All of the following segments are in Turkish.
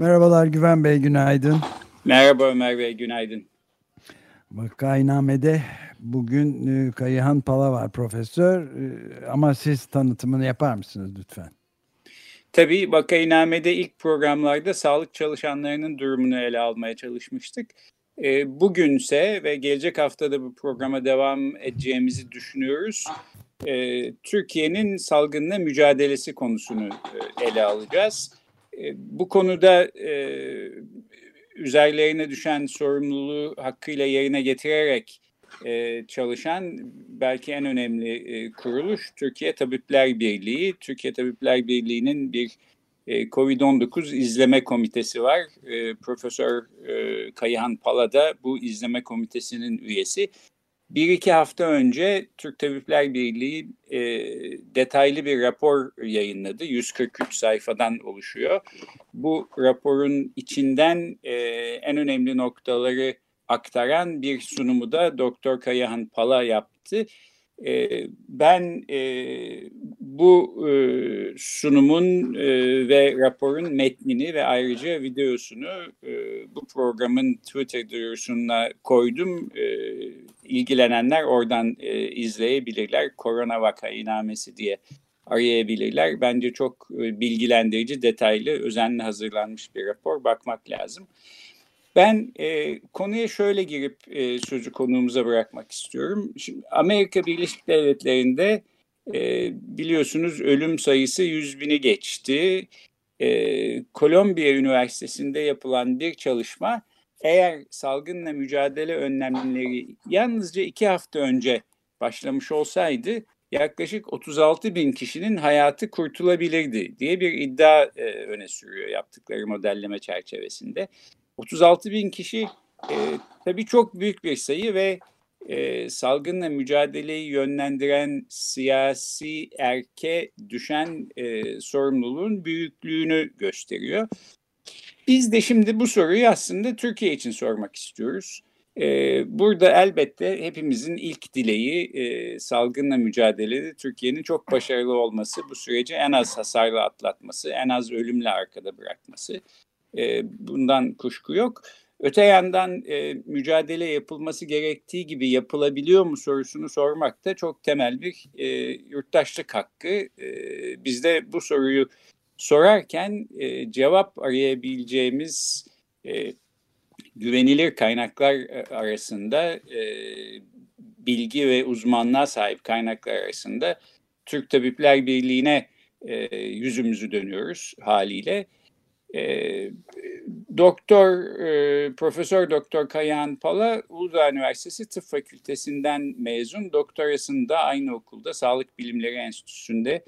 Merhabalar Güven Bey, günaydın. Merhaba Ömer Bey, günaydın. Vakainame'de bugün e, Kayıhan Pala var profesör e, ama siz tanıtımını yapar mısınız lütfen? Tabii Vakainame'de ilk programlarda sağlık çalışanlarının durumunu ele almaya çalışmıştık. E, bugünse ve gelecek hafta da bu programa devam edeceğimizi düşünüyoruz. Türkiye'nin salgınla mücadelesi konusunu ele alacağız. E, bu konuda e, üzerlerine düşen sorumluluğu hakkıyla yerine getirerek e, çalışan belki en önemli e, kuruluş Türkiye Tabipler Birliği. Türkiye Tabipler Birliği'nin bir e, COVID-19 izleme komitesi var. E, Profesör e, Kayıhan Pala da bu izleme komitesinin üyesi. Bir iki hafta önce Türk Tabipler Birliği e, detaylı bir rapor yayınladı. 143 sayfadan oluşuyor. Bu raporun içinden e, en önemli noktaları aktaran bir sunumu da Doktor Kayahan Pala yaptı. E, ben e, bu e, sunumun e, ve raporun metnini ve ayrıca videosunu e, bu programın Twitter duyurusuna koydum. E, ilgilenenler oradan e, izleyebilirler. Korona vakainamesi diye arayabilirler. Bence çok e, bilgilendirici, detaylı, özenli hazırlanmış bir rapor. Bakmak lazım. Ben e, konuya şöyle girip e, sözü konuğumuza bırakmak istiyorum. Şimdi Amerika Birleşik Devletleri'nde e, biliyorsunuz ölüm sayısı 100 bini geçti. E, Kolombiya Üniversitesi'nde yapılan bir çalışma eğer salgınla mücadele önlemleri yalnızca iki hafta önce başlamış olsaydı yaklaşık 36 bin kişinin hayatı kurtulabilirdi diye bir iddia e, öne sürüyor yaptıkları modelleme çerçevesinde. 36 bin kişi e, tabii çok büyük bir sayı ve e, salgınla mücadeleyi yönlendiren siyasi erke düşen e, sorumluluğun büyüklüğünü gösteriyor. Biz de şimdi bu soruyu aslında Türkiye için sormak istiyoruz. Ee, burada elbette hepimizin ilk dileği e, salgınla mücadelede Türkiye'nin çok başarılı olması, bu süreci en az hasarla atlatması, en az ölümle arkada bırakması. E, bundan kuşku yok. Öte yandan e, mücadele yapılması gerektiği gibi yapılabiliyor mu sorusunu sormak da çok temel bir e, yurttaşlık hakkı. E, biz de bu soruyu sorarken e, cevap arayabileceğimiz e, güvenilir kaynaklar e, arasında e, bilgi ve uzmanlığa sahip kaynaklar arasında Türk Tabipler Birliği'ne e, yüzümüzü dönüyoruz haliyle. E, Doktor e, Profesör Doktor Kayahan Pala Uludağ Üniversitesi Tıp Fakültesinden mezun. Doktorasını da aynı okulda Sağlık Bilimleri Enstitüsü'nde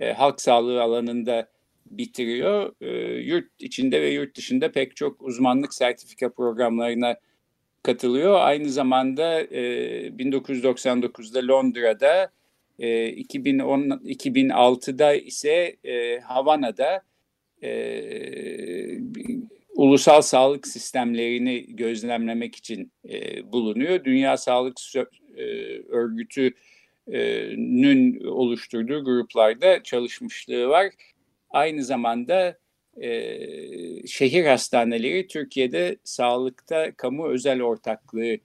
e, halk sağlığı alanında bitiriyor. E, yurt içinde ve yurt dışında pek çok uzmanlık sertifika programlarına katılıyor. Aynı zamanda e, 1999'da Londra'da, e, 2010 2006'da ise e, Havana'da e, ulusal sağlık sistemlerini gözlemlemek için e, bulunuyor. Dünya Sağlık e, Örgütü'nün oluşturduğu gruplarda çalışmışlığı var. Aynı zamanda e, şehir hastaneleri Türkiye'de sağlıkta kamu özel ortaklığı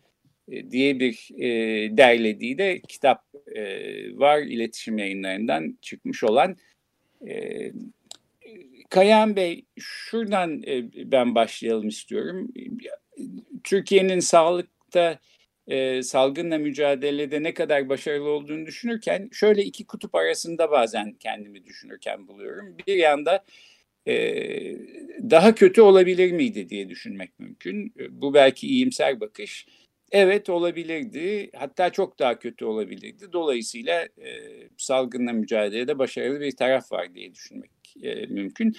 e, diye bir e, derlediği de kitap e, var iletişim yayınlarından çıkmış olan. E, Kayan Bey şuradan e, ben başlayalım istiyorum. Türkiye'nin sağlıkta e, salgınla mücadelede ne kadar başarılı olduğunu düşünürken şöyle iki kutup arasında bazen kendimi düşünürken buluyorum. Bir yanda e, daha kötü olabilir miydi diye düşünmek mümkün. Bu belki iyimser bakış. Evet olabilirdi. Hatta çok daha kötü olabilirdi. Dolayısıyla e, salgınla mücadelede başarılı bir taraf var diye düşünmek e, mümkün.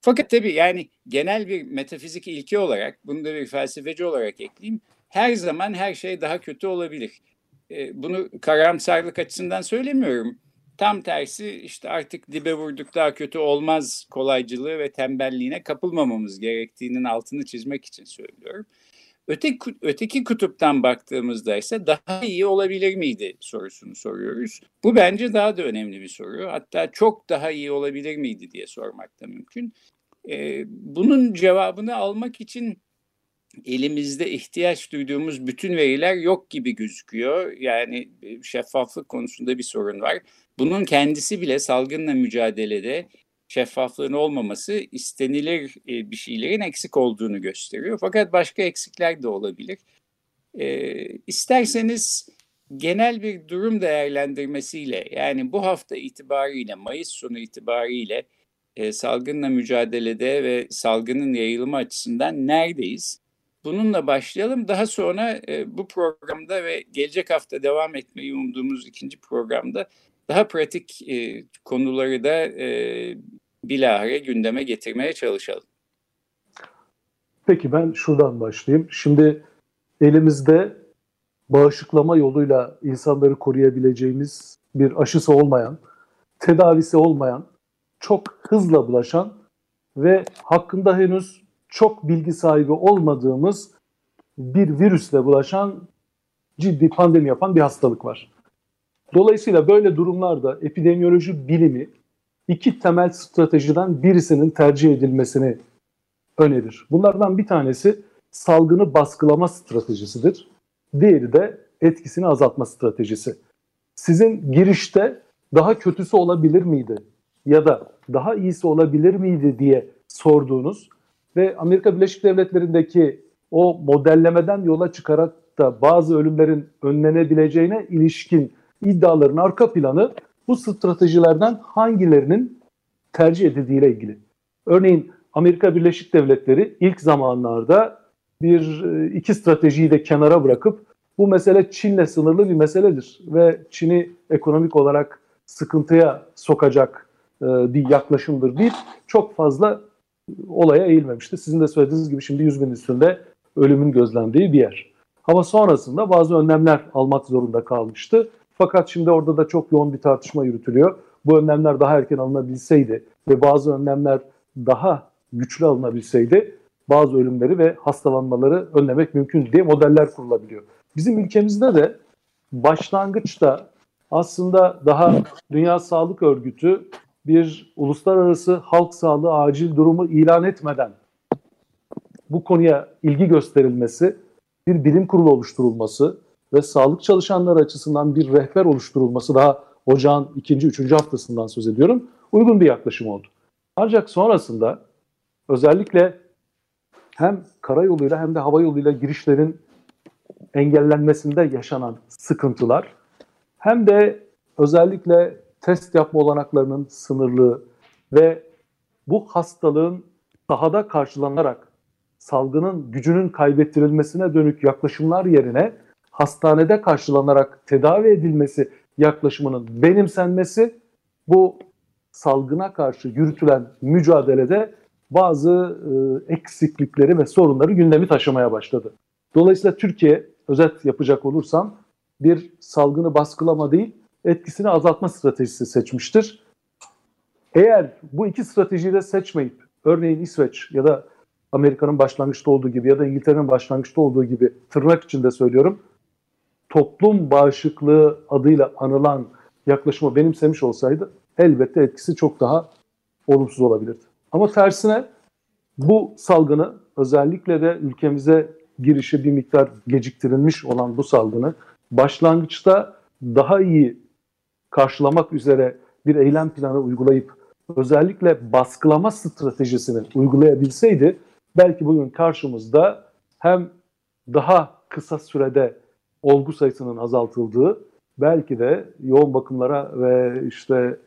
Fakat tabii yani genel bir metafizik ilke olarak, bunu da bir felsefeci olarak ekleyeyim. Her zaman her şey daha kötü olabilir. E, bunu karamsarlık açısından söylemiyorum. Tam tersi işte artık dibe vurduk daha kötü olmaz kolaycılığı ve tembelliğine kapılmamamız gerektiğinin altını çizmek için söylüyorum. Öteki, öteki kutuptan baktığımızda ise daha iyi olabilir miydi sorusunu soruyoruz. Bu bence daha da önemli bir soru. Hatta çok daha iyi olabilir miydi diye sormak da mümkün. Ee, bunun cevabını almak için elimizde ihtiyaç duyduğumuz bütün veriler yok gibi gözüküyor. Yani e, şeffaflık konusunda bir sorun var. Bunun kendisi bile salgınla mücadelede şeffaflığın olmaması istenilir e, bir şeylerin eksik olduğunu gösteriyor. Fakat başka eksikler de olabilir. E, isterseniz genel bir durum değerlendirmesiyle yani bu hafta itibariyle Mayıs sonu itibariyle e, salgınla mücadelede ve salgının yayılımı açısından neredeyiz? Bununla başlayalım. Daha sonra e, bu programda ve gelecek hafta devam etmeyi umduğumuz ikinci programda daha pratik e, konuları da e, bilahare gündeme getirmeye çalışalım. Peki ben şuradan başlayayım. Şimdi elimizde bağışıklama yoluyla insanları koruyabileceğimiz bir aşısı olmayan, tedavisi olmayan, çok hızla bulaşan ve hakkında henüz çok bilgi sahibi olmadığımız bir virüsle bulaşan ciddi pandemi yapan bir hastalık var. Dolayısıyla böyle durumlarda epidemiyoloji bilimi iki temel stratejiden birisinin tercih edilmesini önerir. Bunlardan bir tanesi salgını baskılama stratejisidir. Diğeri de etkisini azaltma stratejisi. Sizin girişte daha kötüsü olabilir miydi ya da daha iyisi olabilir miydi diye sorduğunuz ve Amerika Birleşik Devletleri'ndeki o modellemeden yola çıkarak da bazı ölümlerin önlenebileceğine ilişkin iddiaların arka planı bu stratejilerden hangilerinin tercih edildiğiyle ilgili. Örneğin Amerika Birleşik Devletleri ilk zamanlarda bir e, iki stratejiyi de kenara bırakıp bu mesele Çin'le sınırlı bir meseledir ve Çin'i ekonomik olarak sıkıntıya sokacak e, bir yaklaşımdır deyip çok fazla olaya eğilmemişti. Sizin de söylediğiniz gibi şimdi 100 bin üstünde ölümün gözlendiği bir yer. Ama sonrasında bazı önlemler almak zorunda kalmıştı. Fakat şimdi orada da çok yoğun bir tartışma yürütülüyor. Bu önlemler daha erken alınabilseydi ve bazı önlemler daha güçlü alınabilseydi bazı ölümleri ve hastalanmaları önlemek mümkün diye modeller kurulabiliyor. Bizim ülkemizde de başlangıçta aslında daha Dünya Sağlık Örgütü bir uluslararası halk sağlığı acil durumu ilan etmeden bu konuya ilgi gösterilmesi, bir bilim kurulu oluşturulması ve sağlık çalışanları açısından bir rehber oluşturulması daha ocağın ikinci, üçüncü haftasından söz ediyorum. Uygun bir yaklaşım oldu. Ancak sonrasında özellikle hem karayoluyla hem de hava yoluyla girişlerin engellenmesinde yaşanan sıkıntılar hem de özellikle test yapma olanaklarının sınırlı ve bu hastalığın sahada karşılanarak salgının gücünün kaybettirilmesine dönük yaklaşımlar yerine hastanede karşılanarak tedavi edilmesi yaklaşımının benimsenmesi bu salgına karşı yürütülen mücadelede bazı e, eksiklikleri ve sorunları gündemi taşımaya başladı. Dolayısıyla Türkiye özet yapacak olursam bir salgını baskılama değil, etkisini azaltma stratejisi seçmiştir. Eğer bu iki stratejiyi de seçmeyip, örneğin İsveç ya da Amerika'nın başlangıçta olduğu gibi ya da İngiltere'nin başlangıçta olduğu gibi tırnak içinde söylüyorum, toplum bağışıklığı adıyla anılan yaklaşımı benimsemiş olsaydı elbette etkisi çok daha olumsuz olabilirdi. Ama tersine bu salgını özellikle de ülkemize girişi bir miktar geciktirilmiş olan bu salgını başlangıçta daha iyi karşılamak üzere bir eylem planı uygulayıp özellikle baskılama stratejisini uygulayabilseydi belki bugün karşımızda hem daha kısa sürede olgu sayısının azaltıldığı belki de yoğun bakımlara ve işte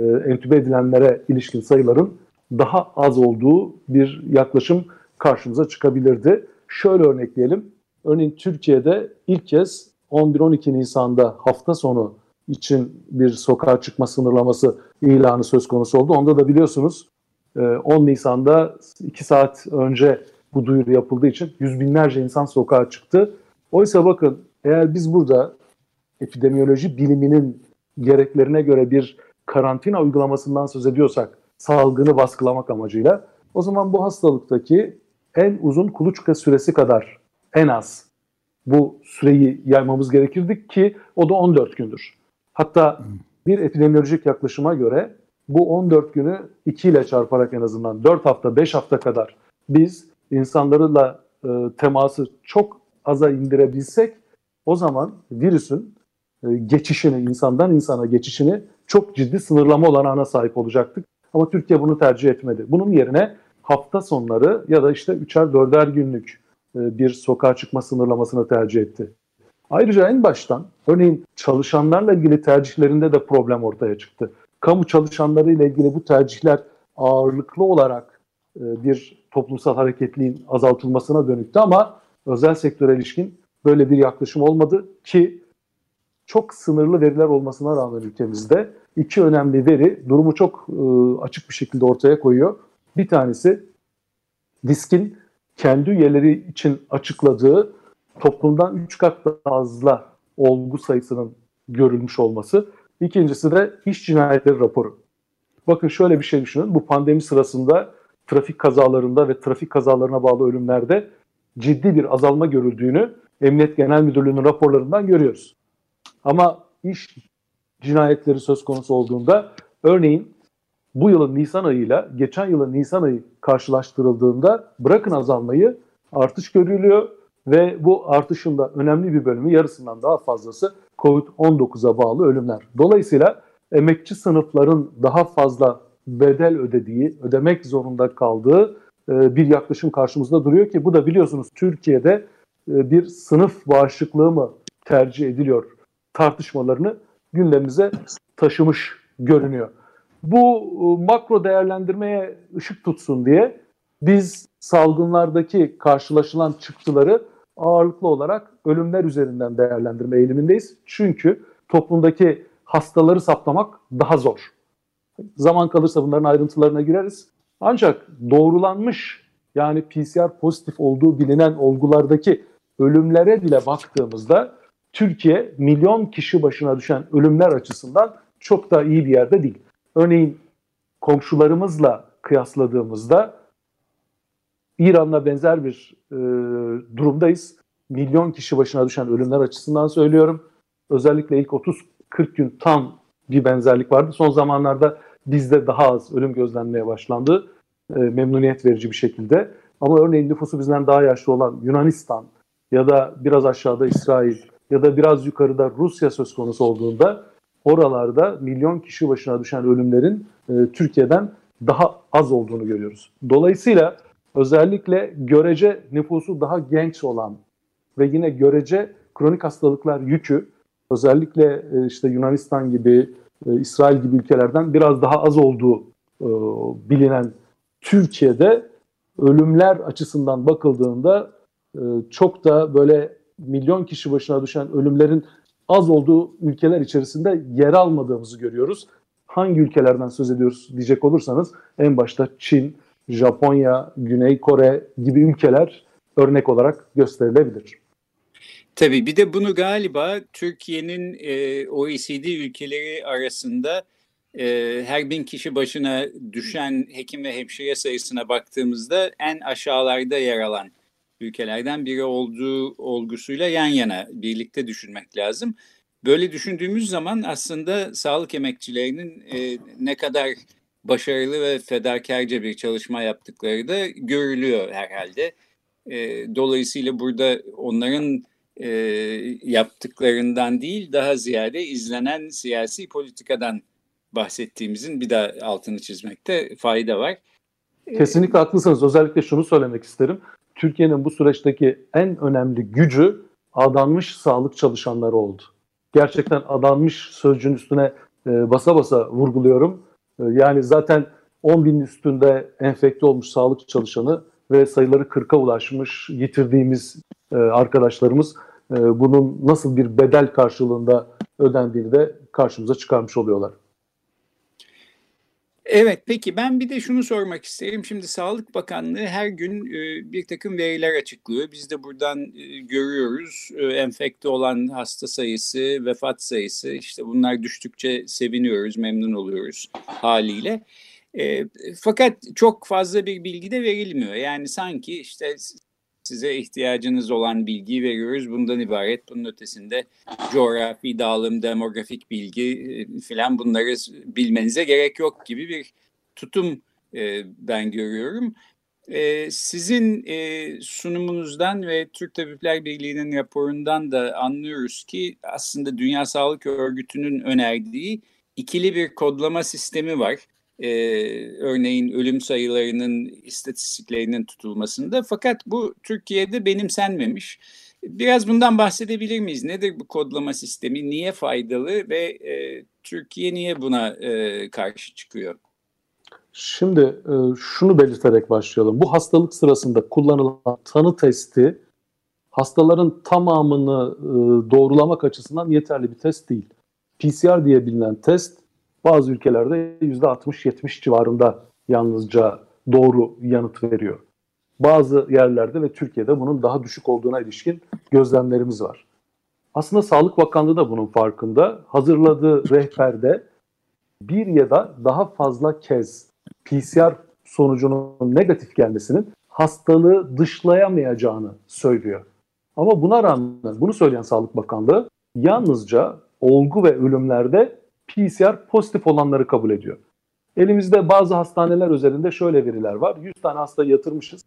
e, entübe edilenlere ilişkin sayıların daha az olduğu bir yaklaşım karşımıza çıkabilirdi. Şöyle örnekleyelim. Örneğin Türkiye'de ilk kez 11-12 Nisan'da hafta sonu için bir sokağa çıkma sınırlaması ilanı söz konusu oldu. Onda da biliyorsunuz 10 e, Nisan'da 2 saat önce bu duyuru yapıldığı için yüz binlerce insan sokağa çıktı. Oysa bakın eğer biz burada epidemiyoloji biliminin gereklerine göre bir karantina uygulamasından söz ediyorsak salgını baskılamak amacıyla o zaman bu hastalıktaki en uzun kuluçka süresi kadar en az bu süreyi yaymamız gerekirdi ki o da 14 gündür. Hatta bir epidemiolojik yaklaşıma göre bu 14 günü 2 ile çarparak en azından 4 hafta 5 hafta kadar biz insanlarla e, teması çok aza indirebilsek o zaman virüsün e, geçişini, insandan insana geçişini çok ciddi sınırlama olanağına sahip olacaktık. Ama Türkiye bunu tercih etmedi. Bunun yerine hafta sonları ya da işte üçer dörder günlük e, bir sokağa çıkma sınırlamasını tercih etti. Ayrıca en baştan örneğin çalışanlarla ilgili tercihlerinde de problem ortaya çıktı. Kamu çalışanları ile ilgili bu tercihler ağırlıklı olarak e, bir toplumsal hareketliğin azaltılmasına dönüktü ama özel sektöre ilişkin böyle bir yaklaşım olmadı ki çok sınırlı veriler olmasına rağmen ülkemizde iki önemli veri durumu çok e, açık bir şekilde ortaya koyuyor. Bir tanesi diskin kendi üyeleri için açıkladığı toplumdan 3 kat fazla olgu sayısının görülmüş olması. İkincisi de iş cinayetleri raporu. Bakın şöyle bir şey düşünün. Bu pandemi sırasında trafik kazalarında ve trafik kazalarına bağlı ölümlerde ciddi bir azalma görüldüğünü Emniyet Genel Müdürlüğü'nün raporlarından görüyoruz. Ama iş cinayetleri söz konusu olduğunda örneğin bu yılın Nisan ayıyla geçen yılın Nisan ayı karşılaştırıldığında bırakın azalmayı artış görülüyor ve bu artışın da önemli bir bölümü yarısından daha fazlası COVID-19'a bağlı ölümler. Dolayısıyla emekçi sınıfların daha fazla bedel ödediği, ödemek zorunda kaldığı e, bir yaklaşım karşımızda duruyor ki bu da biliyorsunuz Türkiye'de e, bir sınıf bağışıklığı mı tercih ediliyor tartışmalarını gündemimize taşımış görünüyor. Bu e, makro değerlendirmeye ışık tutsun diye biz salgınlardaki karşılaşılan çıktıları ağırlıklı olarak ölümler üzerinden değerlendirme eğilimindeyiz. Çünkü toplumdaki hastaları saptamak daha zor. Zaman kalırsa bunların ayrıntılarına gireriz. Ancak doğrulanmış yani PCR pozitif olduğu bilinen olgulardaki ölümlere bile baktığımızda Türkiye milyon kişi başına düşen ölümler açısından çok da iyi bir yerde değil. Örneğin komşularımızla kıyasladığımızda İran'la benzer bir e, durumdayız. Milyon kişi başına düşen ölümler açısından söylüyorum. Özellikle ilk 30-40 gün tam bir benzerlik vardı. Son zamanlarda bizde daha az ölüm gözlenmeye başlandı. E, memnuniyet verici bir şekilde. Ama örneğin nüfusu bizden daha yaşlı olan Yunanistan ya da biraz aşağıda İsrail ya da biraz yukarıda Rusya söz konusu olduğunda oralarda milyon kişi başına düşen ölümlerin e, Türkiye'den daha az olduğunu görüyoruz. Dolayısıyla özellikle görece nüfusu daha genç olan ve yine görece kronik hastalıklar yükü özellikle e, işte Yunanistan gibi, e, İsrail gibi ülkelerden biraz daha az olduğu e, bilinen Türkiye'de ölümler açısından bakıldığında çok da böyle milyon kişi başına düşen ölümlerin az olduğu ülkeler içerisinde yer almadığımızı görüyoruz. Hangi ülkelerden söz ediyoruz diyecek olursanız en başta Çin, Japonya, Güney Kore gibi ülkeler örnek olarak gösterilebilir. Tabii bir de bunu galiba Türkiye'nin e, OECD ülkeleri arasında e, her bin kişi başına düşen hekim ve hemşire sayısına baktığımızda en aşağılarda yer alan ülkelerden biri olduğu olgusuyla yan yana birlikte düşünmek lazım. Böyle düşündüğümüz zaman aslında sağlık emekçilerinin e, ne kadar başarılı ve fedakarca bir çalışma yaptıkları da görülüyor herhalde. E, dolayısıyla burada onların e, yaptıklarından değil daha ziyade izlenen siyasi politikadan bahsettiğimizin bir daha altını çizmekte fayda var. Kesinlikle haklısınız. Özellikle şunu söylemek isterim. Türkiye'nin bu süreçteki en önemli gücü adanmış sağlık çalışanları oldu. Gerçekten adanmış sözcüğün üstüne basa basa vurguluyorum. E, yani zaten 10 bin üstünde enfekte olmuş sağlık çalışanı ve sayıları 40'a ulaşmış yitirdiğimiz e, arkadaşlarımız e, bunun nasıl bir bedel karşılığında ödendiğini de karşımıza çıkarmış oluyorlar. Evet peki ben bir de şunu sormak isterim. Şimdi Sağlık Bakanlığı her gün e, bir takım veriler açıklıyor. Biz de buradan e, görüyoruz e, enfekte olan hasta sayısı, vefat sayısı işte bunlar düştükçe seviniyoruz, memnun oluyoruz haliyle. fakat çok fazla bir bilgi de verilmiyor. Yani sanki işte size ihtiyacınız olan bilgiyi veriyoruz. Bundan ibaret. Bunun ötesinde coğrafi dağılım, demografik bilgi e, filan bunları bilmenize gerek yok gibi bir tutum e, ben görüyorum. E, sizin sunumunuzdan ve Türk Tabipler Birliği'nin raporundan da anlıyoruz ki aslında Dünya Sağlık Örgütü'nün önerdiği ikili bir kodlama sistemi var e, örneğin ölüm sayılarının istatistiklerinin tutulmasında. Fakat bu Türkiye'de benimsenmemiş. Biraz bundan bahsedebilir miyiz? Nedir bu kodlama sistemi? Niye faydalı ve e, Türkiye niye buna e, karşı çıkıyor? Şimdi e, şunu belirterek başlayalım. Bu hastalık sırasında kullanılan tanı testi hastaların tamamını e, doğrulamak açısından yeterli bir test değil. PCR diye bilinen test bazı ülkelerde %60-70 civarında yalnızca doğru yanıt veriyor. Bazı yerlerde ve Türkiye'de bunun daha düşük olduğuna ilişkin gözlemlerimiz var. Aslında Sağlık Bakanlığı da bunun farkında. Hazırladığı rehberde bir ya da daha fazla kez PCR sonucunun negatif gelmesinin hastalığı dışlayamayacağını söylüyor. Ama buna rağmen bunu söyleyen Sağlık Bakanlığı yalnızca olgu ve ölümlerde PCR pozitif olanları kabul ediyor. Elimizde bazı hastaneler üzerinde şöyle veriler var. 100 tane hasta yatırmışız.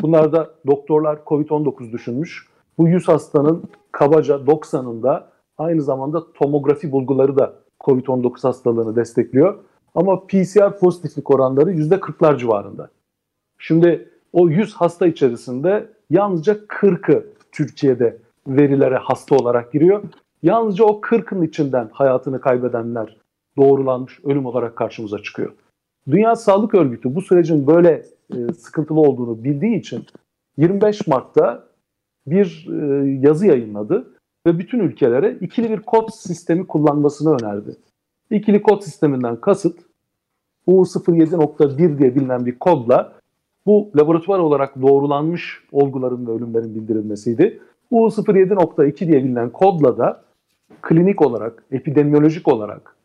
Bunlarda doktorlar COVID-19 düşünmüş. Bu 100 hastanın kabaca 90'ında aynı zamanda tomografi bulguları da COVID-19 hastalığını destekliyor. Ama PCR pozitiflik oranları %40'lar civarında. Şimdi o 100 hasta içerisinde yalnızca 40'ı Türkiye'de verilere hasta olarak giriyor. Yalnızca o 40'ın içinden hayatını kaybedenler doğrulanmış ölüm olarak karşımıza çıkıyor. Dünya Sağlık Örgütü bu sürecin böyle e, sıkıntılı olduğunu bildiği için 25 Mart'ta bir e, yazı yayınladı ve bütün ülkelere ikili bir kod sistemi kullanmasını önerdi. İkili kod sisteminden kasıt U07.1 diye bilinen bir kodla bu laboratuvar olarak doğrulanmış olguların ve ölümlerin bildirilmesiydi. U07.2 diye bilinen kodla da klinik olarak, epidemiolojik olarak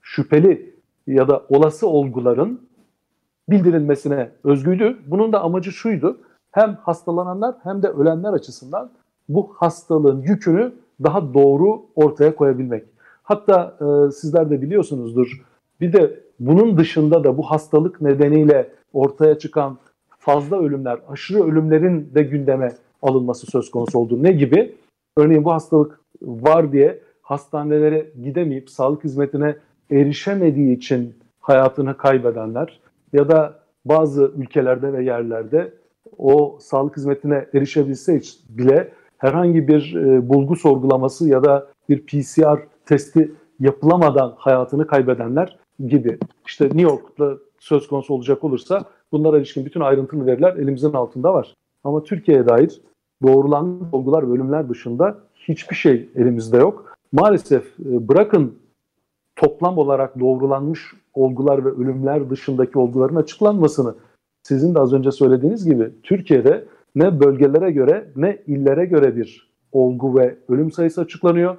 şüpheli ya da olası olguların bildirilmesine özgüydü. Bunun da amacı şuydu. Hem hastalananlar hem de ölenler açısından bu hastalığın yükünü daha doğru ortaya koyabilmek. Hatta e, sizler de biliyorsunuzdur. Bir de bunun dışında da bu hastalık nedeniyle ortaya çıkan fazla ölümler, aşırı ölümlerin de gündeme alınması söz konusu oldu. Ne gibi? Örneğin bu hastalık var diye hastanelere gidemeyip sağlık hizmetine erişemediği için hayatını kaybedenler ya da bazı ülkelerde ve yerlerde o sağlık hizmetine erişebilse bile herhangi bir e, bulgu sorgulaması ya da bir PCR testi yapılamadan hayatını kaybedenler gibi. İşte New York'ta söz konusu olacak olursa bunlara ilişkin bütün ayrıntılı veriler elimizin altında var. Ama Türkiye'ye dair doğrulanmış olgular ve ölümler dışında hiçbir şey elimizde yok maalesef e, bırakın toplam olarak doğrulanmış olgular ve ölümler dışındaki olguların açıklanmasını sizin de az önce söylediğiniz gibi Türkiye'de ne bölgelere göre ne illere göre bir olgu ve ölüm sayısı açıklanıyor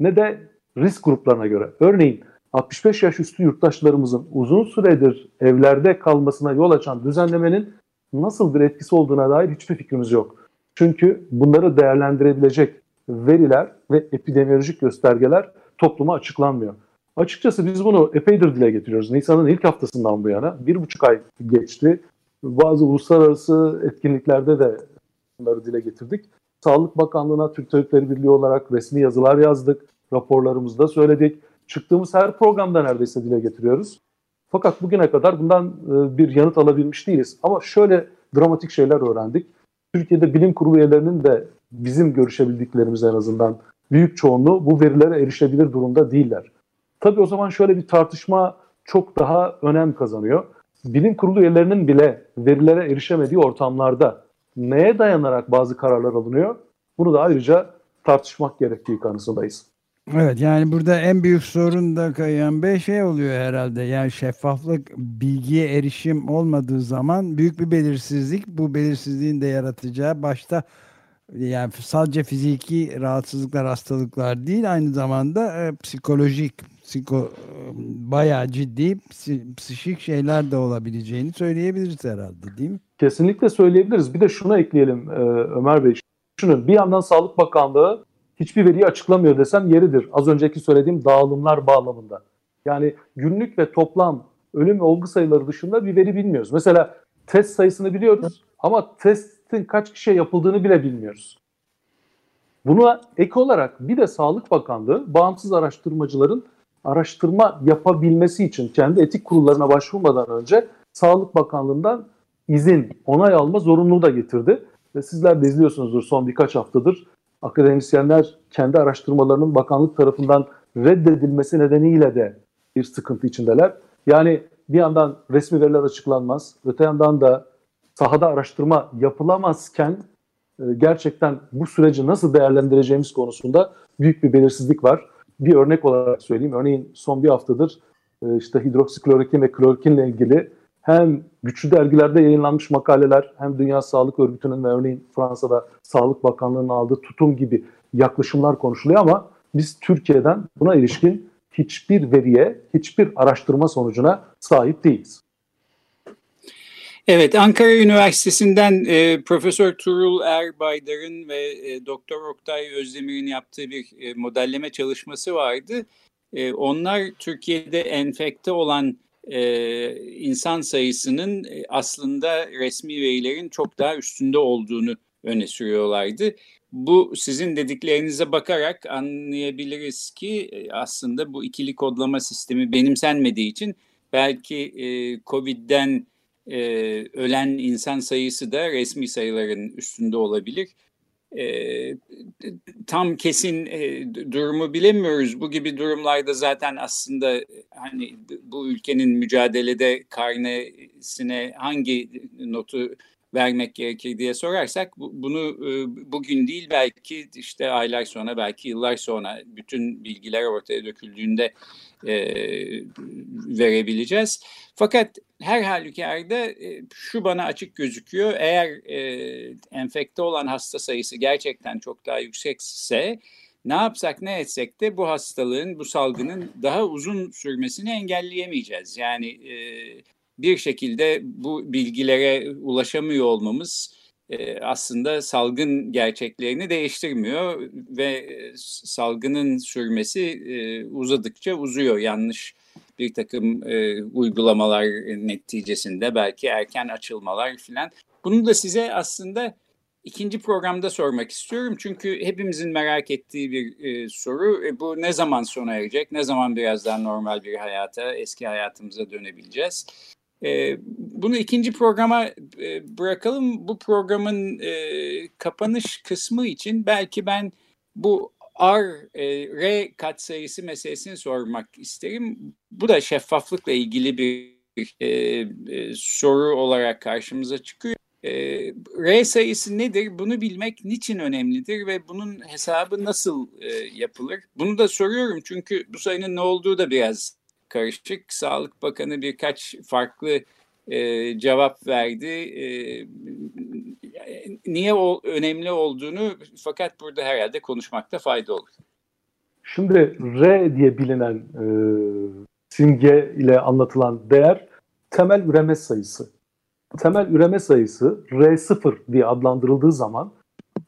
ne de risk gruplarına göre. Örneğin 65 yaş üstü yurttaşlarımızın uzun süredir evlerde kalmasına yol açan düzenlemenin nasıl bir etkisi olduğuna dair hiçbir fikrimiz yok. Çünkü bunları değerlendirebilecek veriler ve epidemiolojik göstergeler topluma açıklanmıyor. Açıkçası biz bunu epeydir dile getiriyoruz. Nisan'ın ilk haftasından bu yana bir buçuk ay geçti. Bazı uluslararası etkinliklerde de bunları dile getirdik. Sağlık Bakanlığı'na Türk Tabipleri Birliği olarak resmi yazılar yazdık. Raporlarımızda söyledik. Çıktığımız her programda neredeyse dile getiriyoruz. Fakat bugüne kadar bundan e, bir yanıt alabilmiş değiliz. Ama şöyle dramatik şeyler öğrendik. Türkiye'de bilim kurulu üyelerinin de bizim görüşebildiklerimiz en azından büyük çoğunluğu bu verilere erişebilir durumda değiller. Tabii o zaman şöyle bir tartışma çok daha önem kazanıyor. Bilim kurulu üyelerinin bile verilere erişemediği ortamlarda neye dayanarak bazı kararlar alınıyor? Bunu da ayrıca tartışmak gerektiği kanısındayız. Evet yani burada en büyük sorun da Kayan Bey şey oluyor herhalde yani şeffaflık bilgiye erişim olmadığı zaman büyük bir belirsizlik bu belirsizliğin de yaratacağı başta yani sadece fiziki rahatsızlıklar hastalıklar değil aynı zamanda e, psikolojik psiko e, bayağı ciddi psikik şeyler de olabileceğini söyleyebiliriz herhalde değil mi? Kesinlikle söyleyebiliriz. Bir de şunu ekleyelim e, Ömer Bey. Şunu bir yandan Sağlık Bakanlığı hiçbir veriyi açıklamıyor desem yeridir. Az önceki söylediğim dağılımlar bağlamında. Yani günlük ve toplam ölüm ve olgu sayıları dışında bir veri bilmiyoruz. Mesela test sayısını biliyoruz ama testin kaç kişiye yapıldığını bile bilmiyoruz. Buna ek olarak bir de Sağlık Bakanlığı bağımsız araştırmacıların araştırma yapabilmesi için kendi etik kurullarına başvurmadan önce Sağlık Bakanlığı'ndan izin, onay alma zorunluluğu da getirdi. Ve sizler de izliyorsunuzdur son birkaç haftadır akademisyenler kendi araştırmalarının bakanlık tarafından reddedilmesi nedeniyle de bir sıkıntı içindeler. Yani bir yandan resmi veriler açıklanmaz, öte yandan da sahada araştırma yapılamazken e, gerçekten bu süreci nasıl değerlendireceğimiz konusunda büyük bir belirsizlik var. Bir örnek olarak söyleyeyim. Örneğin son bir haftadır e, işte hidroksiklorokin ve klorokinle ilgili hem güçlü dergilerde yayınlanmış makaleler hem Dünya Sağlık Örgütü'nün ve örneğin Fransa'da Sağlık Bakanlığı'nın aldığı tutum gibi yaklaşımlar konuşuluyor ama biz Türkiye'den buna ilişkin hiçbir veriye, hiçbir araştırma sonucuna sahip değiliz. Evet, Ankara Üniversitesi'nden e, Profesör Turul Erbaydar'ın ve e, Doktor Oktay Özdemir'in yaptığı bir e, modelleme çalışması vardı. E, onlar Türkiye'de enfekte olan e, insan sayısının e, aslında resmi verilerin çok daha üstünde olduğunu öne sürüyorlardı. Bu sizin dediklerinize bakarak anlayabiliriz ki e, aslında bu ikili kodlama sistemi benimsenmediği için belki e, COVID'den e, ölen insan sayısı da resmi sayıların üstünde olabilir e, tam kesin e, durumu bilemiyoruz. Bu gibi durumlarda zaten aslında hani bu ülkenin mücadelede karnesine hangi notu vermek gerekir diye sorarsak bu, bunu e, bugün değil belki işte aylar sonra belki yıllar sonra bütün bilgiler ortaya döküldüğünde e, verebileceğiz. Fakat her halükarda e, şu bana açık gözüküyor. Eğer enfekte olan hasta sayısı gerçekten çok daha yüksekse ne yapsak ne etsek de bu hastalığın, bu salgının daha uzun sürmesini engelleyemeyeceğiz. Yani e, bir şekilde bu bilgilere ulaşamıyor olmamız e, aslında salgın gerçeklerini değiştirmiyor ve e, salgının sürmesi e, uzadıkça uzuyor. Yanlış bir takım uygulamalar neticesinde belki erken açılmalar filan. Bunu da size aslında ikinci programda sormak istiyorum. Çünkü hepimizin merak ettiği bir soru. Bu ne zaman sona erecek? Ne zaman biraz daha normal bir hayata, eski hayatımıza dönebileceğiz? E, bunu ikinci programa e, bırakalım. Bu programın e, kapanış kısmı için belki ben bu R, e, R katsayısı meselesini sormak isterim. Bu da şeffaflıkla ilgili bir e, e, soru olarak karşımıza çıkıyor. E, R sayısı nedir? Bunu bilmek niçin önemlidir ve bunun hesabı nasıl e, yapılır? Bunu da soruyorum çünkü bu sayının ne olduğu da biraz karışık. Sağlık Bakanı birkaç farklı e, cevap verdi. E, niye o, önemli olduğunu fakat burada herhalde konuşmakta fayda olur. Şimdi R diye bilinen e, simge ile anlatılan değer temel üreme sayısı. Temel üreme sayısı R0 diye adlandırıldığı zaman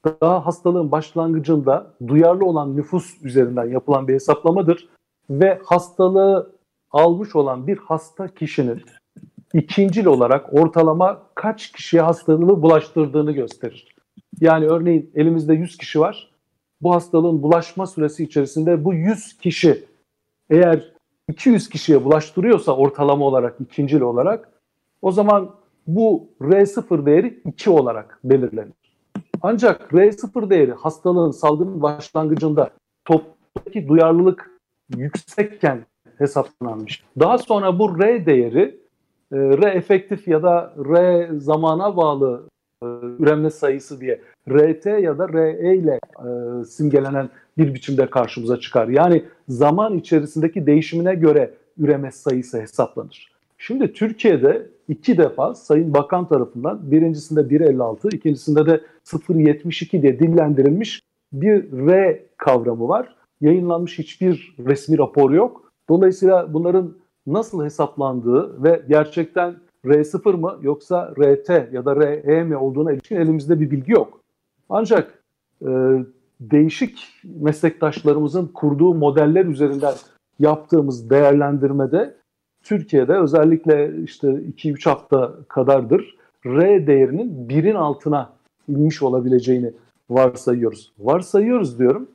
daha hastalığın başlangıcında duyarlı olan nüfus üzerinden yapılan bir hesaplamadır ve hastalığı almış olan bir hasta kişinin ikincil olarak ortalama kaç kişiye hastalığı bulaştırdığını gösterir. Yani örneğin elimizde 100 kişi var. Bu hastalığın bulaşma süresi içerisinde bu 100 kişi eğer 200 kişiye bulaştırıyorsa ortalama olarak ikincil olarak o zaman bu R0 değeri 2 olarak belirlenir. Ancak R0 değeri hastalığın salgının başlangıcında toplumdaki duyarlılık yüksekken hesaplanmış. Daha sonra bu R değeri e, R efektif ya da R zamana bağlı e, üreme sayısı diye RT ya da RE ile e, simgelenen bir biçimde karşımıza çıkar. Yani zaman içerisindeki değişimine göre üreme sayısı hesaplanır. Şimdi Türkiye'de iki defa Sayın Bakan tarafından birincisinde 1.56, ikincisinde de 0.72 diye dillendirilmiş bir R kavramı var. Yayınlanmış hiçbir resmi rapor yok. Dolayısıyla bunların nasıl hesaplandığı ve gerçekten R0 mı yoksa RT ya da RE mi olduğuna ilişkin elimizde bir bilgi yok. Ancak e, değişik meslektaşlarımızın kurduğu modeller üzerinden yaptığımız değerlendirmede Türkiye'de özellikle işte 2-3 hafta kadardır R değerinin birin altına inmiş olabileceğini varsayıyoruz. Varsayıyoruz diyorum.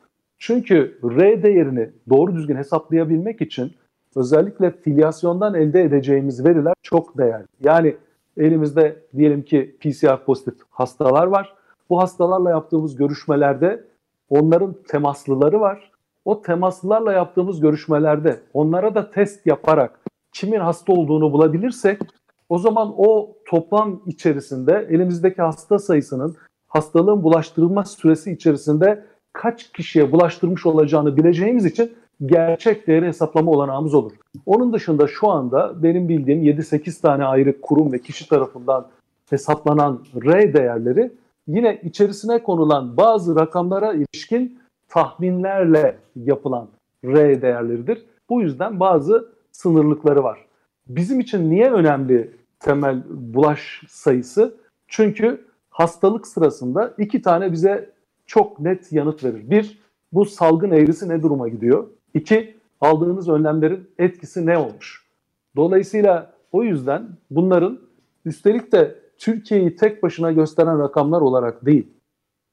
Çünkü R değerini doğru düzgün hesaplayabilmek için özellikle filyasyondan elde edeceğimiz veriler çok değerli. Yani elimizde diyelim ki PCR pozitif hastalar var. Bu hastalarla yaptığımız görüşmelerde onların temaslıları var. O temaslılarla yaptığımız görüşmelerde onlara da test yaparak kimin hasta olduğunu bulabilirsek o zaman o toplam içerisinde elimizdeki hasta sayısının hastalığın bulaştırılma süresi içerisinde kaç kişiye bulaştırmış olacağını bileceğimiz için gerçek değeri hesaplama olanağımız olur. Onun dışında şu anda benim bildiğim 7-8 tane ayrı kurum ve kişi tarafından hesaplanan R değerleri yine içerisine konulan bazı rakamlara ilişkin tahminlerle yapılan R değerleridir. Bu yüzden bazı sınırlıkları var. Bizim için niye önemli temel bulaş sayısı? Çünkü hastalık sırasında iki tane bize çok net yanıt verir. Bir, bu salgın eğrisi ne duruma gidiyor? İki, aldığınız önlemlerin etkisi ne olmuş? Dolayısıyla o yüzden bunların üstelik de Türkiye'yi tek başına gösteren rakamlar olarak değil,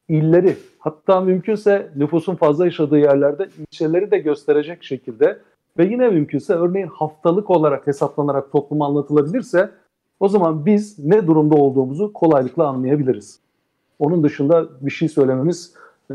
illeri hatta mümkünse nüfusun fazla yaşadığı yerlerde ilçeleri de gösterecek şekilde ve yine mümkünse örneğin haftalık olarak hesaplanarak topluma anlatılabilirse o zaman biz ne durumda olduğumuzu kolaylıkla anlayabiliriz. Onun dışında bir şey söylememiz e,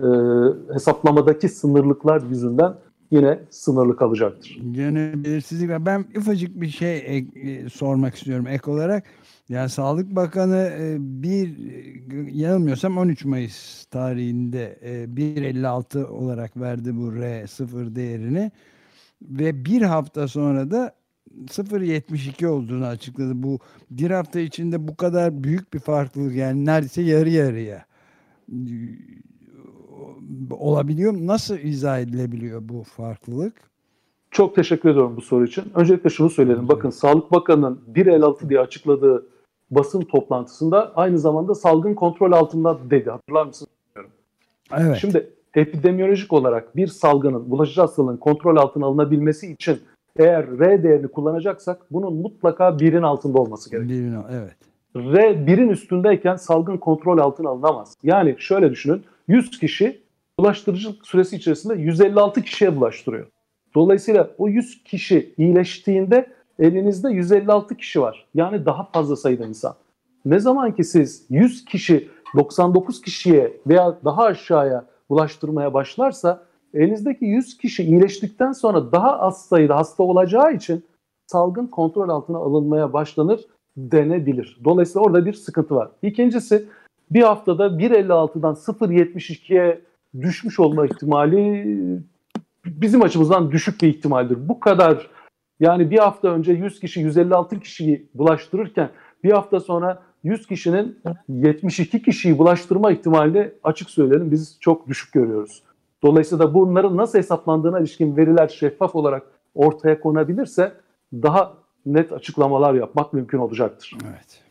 hesaplamadaki sınırlıklar yüzünden yine sınırlı kalacaktır. Gene belirsizlik var. Ben ufacık bir şey ek, e, sormak istiyorum ek olarak. Yani Sağlık Bakanı e, bir e, yanılmıyorsam 13 Mayıs tarihinde e, 1.56 olarak verdi bu R0 değerini ve bir hafta sonra da 0.72 olduğunu açıkladı. Bu bir hafta içinde bu kadar büyük bir farklılık yani neredeyse yarı yarıya olabiliyor mu? Nasıl izah edilebiliyor bu farklılık? Çok teşekkür ediyorum bu soru için. Öncelikle şunu söyleyelim. Bakın Sağlık Bakanı'nın 1.56 diye açıkladığı basın toplantısında aynı zamanda salgın kontrol altında dedi. Hatırlar mısınız? Evet. Şimdi epidemiyolojik olarak bir salgının, bulaşıcı hastalığın kontrol altına alınabilmesi için eğer R değerini kullanacaksak bunun mutlaka birin altında olması gerekiyor. Birin, evet. R birin üstündeyken salgın kontrol altına alınamaz. Yani şöyle düşünün 100 kişi bulaştırıcılık süresi içerisinde 156 kişiye bulaştırıyor. Dolayısıyla o 100 kişi iyileştiğinde elinizde 156 kişi var. Yani daha fazla sayıda insan. Ne zaman ki siz 100 kişi 99 kişiye veya daha aşağıya bulaştırmaya başlarsa elinizdeki 100 kişi iyileştikten sonra daha az sayıda hasta olacağı için salgın kontrol altına alınmaya başlanır denebilir. Dolayısıyla orada bir sıkıntı var. İkincisi bir haftada 1.56'dan 0.72'ye düşmüş olma ihtimali bizim açımızdan düşük bir ihtimaldir. Bu kadar yani bir hafta önce 100 kişi 156 kişiyi bulaştırırken bir hafta sonra 100 kişinin 72 kişiyi bulaştırma ihtimali açık söyleyelim biz çok düşük görüyoruz. Dolayısıyla bunların nasıl hesaplandığına ilişkin veriler şeffaf olarak ortaya konabilirse daha net açıklamalar yapmak mümkün olacaktır. Evet.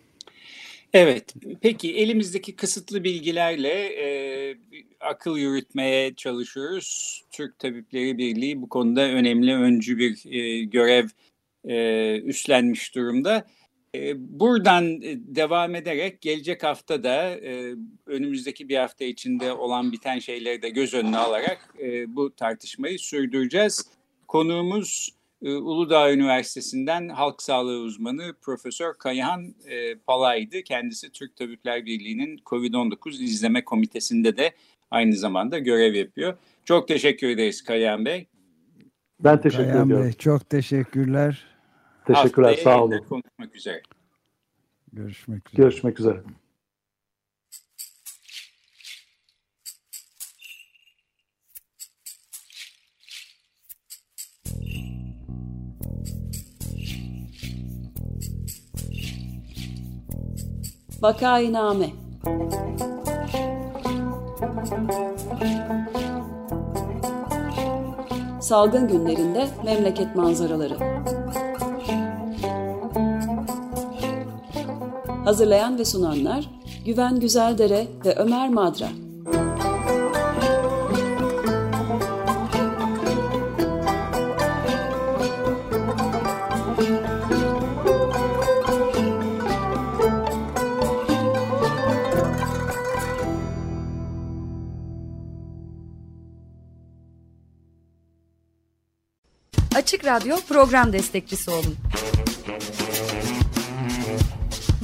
Evet, peki elimizdeki kısıtlı bilgilerle e, akıl yürütmeye çalışıyoruz. Türk Tabipleri Birliği bu konuda önemli öncü bir e, görev e, üstlenmiş durumda. E, buradan devam ederek gelecek hafta da e, önümüzdeki bir hafta içinde olan biten şeyleri de göz önüne alarak e, bu tartışmayı sürdüreceğiz. Konuğumuz ee, Uludağ Üniversitesi'nden halk sağlığı uzmanı Profesör Kayhan e, Palay'dı. Kendisi Türk Tabipler Birliği'nin COVID-19 izleme komitesinde de aynı zamanda görev yapıyor. Çok teşekkür ederiz Kayhan Bey. Ben teşekkür Kayhan ediyorum. Bey, çok teşekkürler. Teşekkürler. Haftaya sağ olun. Konuşmak üzere. Görüşmek üzere. Görüşmek üzere. Vakainame Salgın günlerinde memleket manzaraları Hazırlayan ve sunanlar Güven Güzeldere ve Ömer Madra Açık Radyo program destekçisi olun.